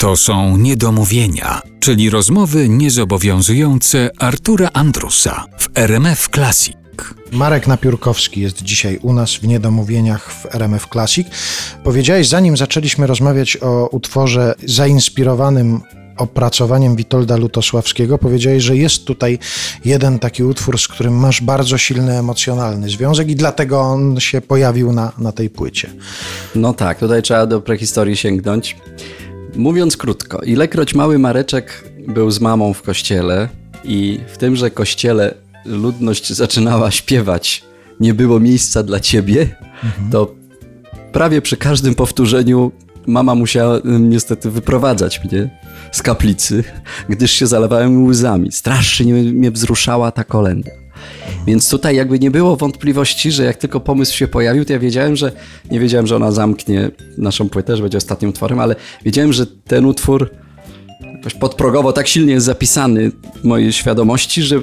To są niedomówienia, czyli rozmowy niezobowiązujące Artura Andrusa w RMF Classic. Marek Napiórkowski jest dzisiaj u nas w Niedomówieniach w RMF Classic. Powiedziałeś, zanim zaczęliśmy rozmawiać o utworze zainspirowanym opracowaniem Witolda Lutosławskiego, powiedziałeś, że jest tutaj jeden taki utwór, z którym masz bardzo silny emocjonalny związek i dlatego on się pojawił na, na tej płycie. No tak, tutaj trzeba do prehistorii sięgnąć. Mówiąc krótko, ilekroć mały Mareczek był z mamą w kościele i w tymże kościele ludność zaczynała śpiewać Nie było miejsca dla ciebie, mhm. to prawie przy każdym powtórzeniu mama musiała niestety wyprowadzać mnie z kaplicy, gdyż się zalewałem łzami. Strasznie mnie wzruszała ta kolenda. Więc tutaj jakby nie było wątpliwości, że jak tylko pomysł się pojawił, to ja wiedziałem, że nie wiedziałem, że ona zamknie naszą płytę, że będzie ostatnim utworem, ale wiedziałem, że ten utwór jakoś podprogowo tak silnie jest zapisany w mojej świadomości, że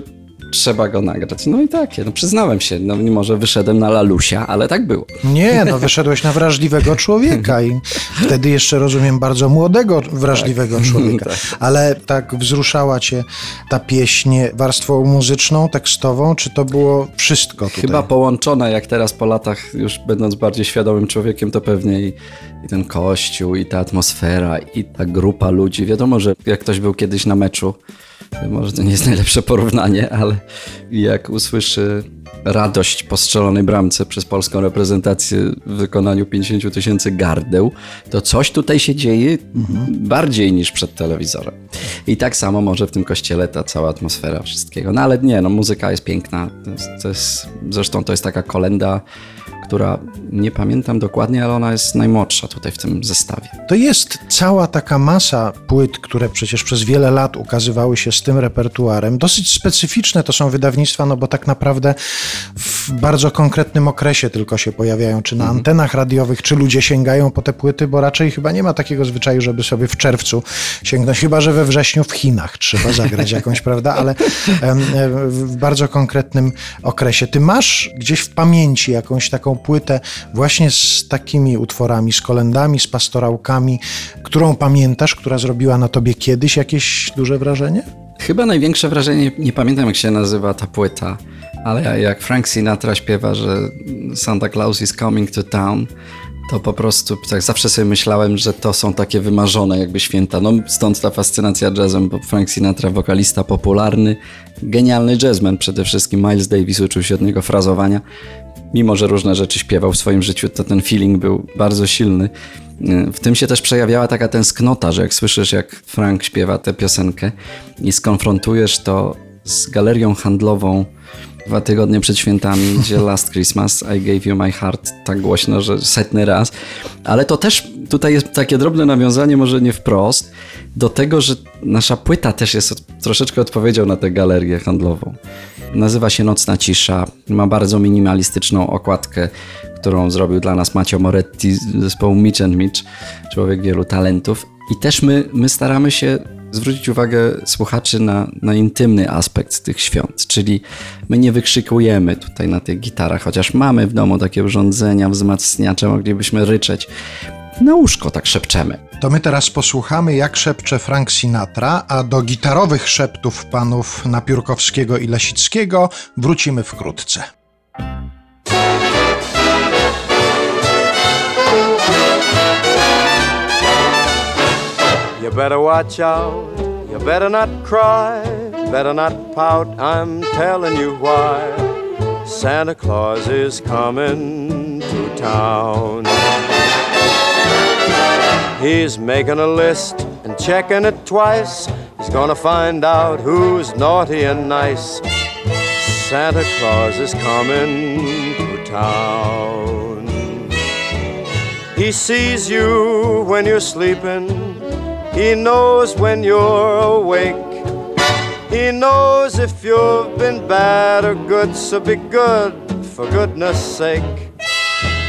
trzeba go nagrać. No i takie, no przyznałem się, no mimo, że wyszedłem na lalusia, ale tak było. Nie, no wyszedłeś na wrażliwego człowieka i wtedy jeszcze rozumiem bardzo młodego, wrażliwego tak. człowieka. Tak. Ale tak wzruszała cię ta pieśń warstwą muzyczną, tekstową, czy to było wszystko tutaj? Chyba połączone, jak teraz po latach, już będąc bardziej świadomym człowiekiem, to pewnie i, i ten kościół, i ta atmosfera, i ta grupa ludzi. Wiadomo, że jak ktoś był kiedyś na meczu, może to nie jest najlepsze porównanie, ale jak usłyszy radość po strzelonej bramce przez polską reprezentację w wykonaniu 50 tysięcy gardeł, to coś tutaj się dzieje mhm. bardziej niż przed telewizorem. I tak samo może w tym kościele ta cała atmosfera wszystkiego. No ale nie, no muzyka jest piękna. To jest, to jest, zresztą to jest taka kolenda która nie pamiętam dokładnie, ale ona jest najmłodsza tutaj w tym zestawie. To jest cała taka masa płyt, które przecież przez wiele lat ukazywały się z tym repertuarem. Dosyć specyficzne to są wydawnictwa, no bo tak naprawdę w bardzo konkretnym okresie tylko się pojawiają, czy na mhm. antenach radiowych, czy ludzie sięgają po te płyty, bo raczej chyba nie ma takiego zwyczaju, żeby sobie w czerwcu sięgnąć, chyba że we wrześniu w Chinach trzeba zagrać jakąś, prawda, ale w bardzo konkretnym okresie. Ty masz gdzieś w pamięci jakąś taką płytę właśnie z takimi utworami, z kolendami, z pastorałkami, którą pamiętasz, która zrobiła na tobie kiedyś jakieś duże wrażenie? Chyba największe wrażenie, nie pamiętam jak się nazywa ta płyta, ale jak Frank Sinatra śpiewa, że Santa Claus is coming to town, to po prostu tak zawsze sobie myślałem, że to są takie wymarzone jakby święta. No stąd ta fascynacja jazzem, bo Frank Sinatra, wokalista popularny, genialny jazzman przede wszystkim. Miles Davis uczył się od niego frazowania. Mimo, że różne rzeczy śpiewał w swoim życiu, to ten feeling był bardzo silny. W tym się też przejawiała taka tęsknota, że jak słyszysz, jak Frank śpiewa tę piosenkę i skonfrontujesz to z galerią handlową dwa tygodnie przed świętami, gdzie Last Christmas I Gave You My Heart tak głośno, że setny raz. Ale to też tutaj jest takie drobne nawiązanie, może nie wprost, do tego, że nasza płyta też jest troszeczkę odpowiedzią na tę galerię handlową. Nazywa się Nocna Cisza, ma bardzo minimalistyczną okładkę, którą zrobił dla nas Macio Moretti z zespołu Mitch and Mitch, człowiek wielu talentów. I też my, my staramy się zwrócić uwagę słuchaczy na, na intymny aspekt tych świąt, czyli my nie wykrzykujemy tutaj na tych gitarach, chociaż mamy w domu takie urządzenia, wzmacniacze, moglibyśmy ryczeć. Na łóżko tak szepczemy. To my teraz posłuchamy, jak szepcze Frank Sinatra, a do gitarowych szeptów panów Napiórkowskiego i Lesickiego wrócimy wkrótce. You better watch out, you better not cry, better not pout, I'm telling you why. Santa Claus is coming to town. He's making a list and checking it twice. He's gonna find out who's naughty and nice. Santa Claus is coming to town. He sees you when you're sleeping he knows when you're awake. He knows if you've been bad or good, so be good for goodness sake.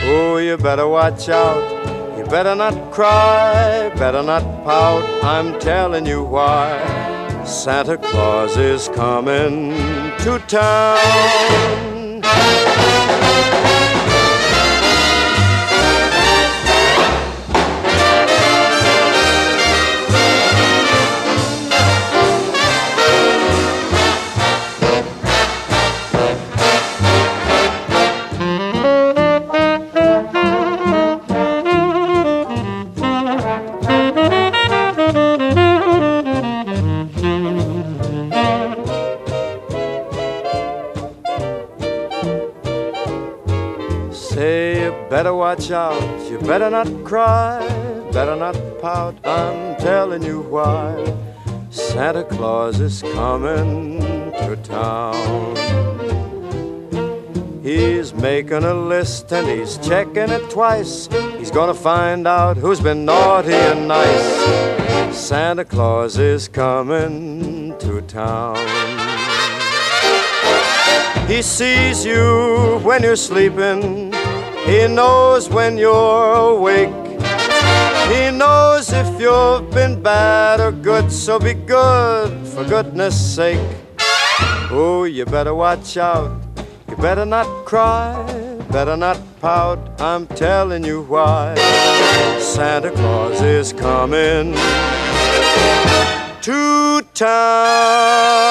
Oh, you better watch out. You better not cry, better not pout. I'm telling you why. Santa Claus is coming to town. Watch out. You better not cry, better not pout. I'm telling you why. Santa Claus is coming to town. He's making a list and he's checking it twice. He's gonna find out who's been naughty and nice. Santa Claus is coming to town. He sees you when you're sleeping. He knows when you're awake. He knows if you've been bad or good, so be good for goodness sake. Oh, you better watch out. You better not cry, better not pout. I'm telling you why. Santa Claus is coming to town.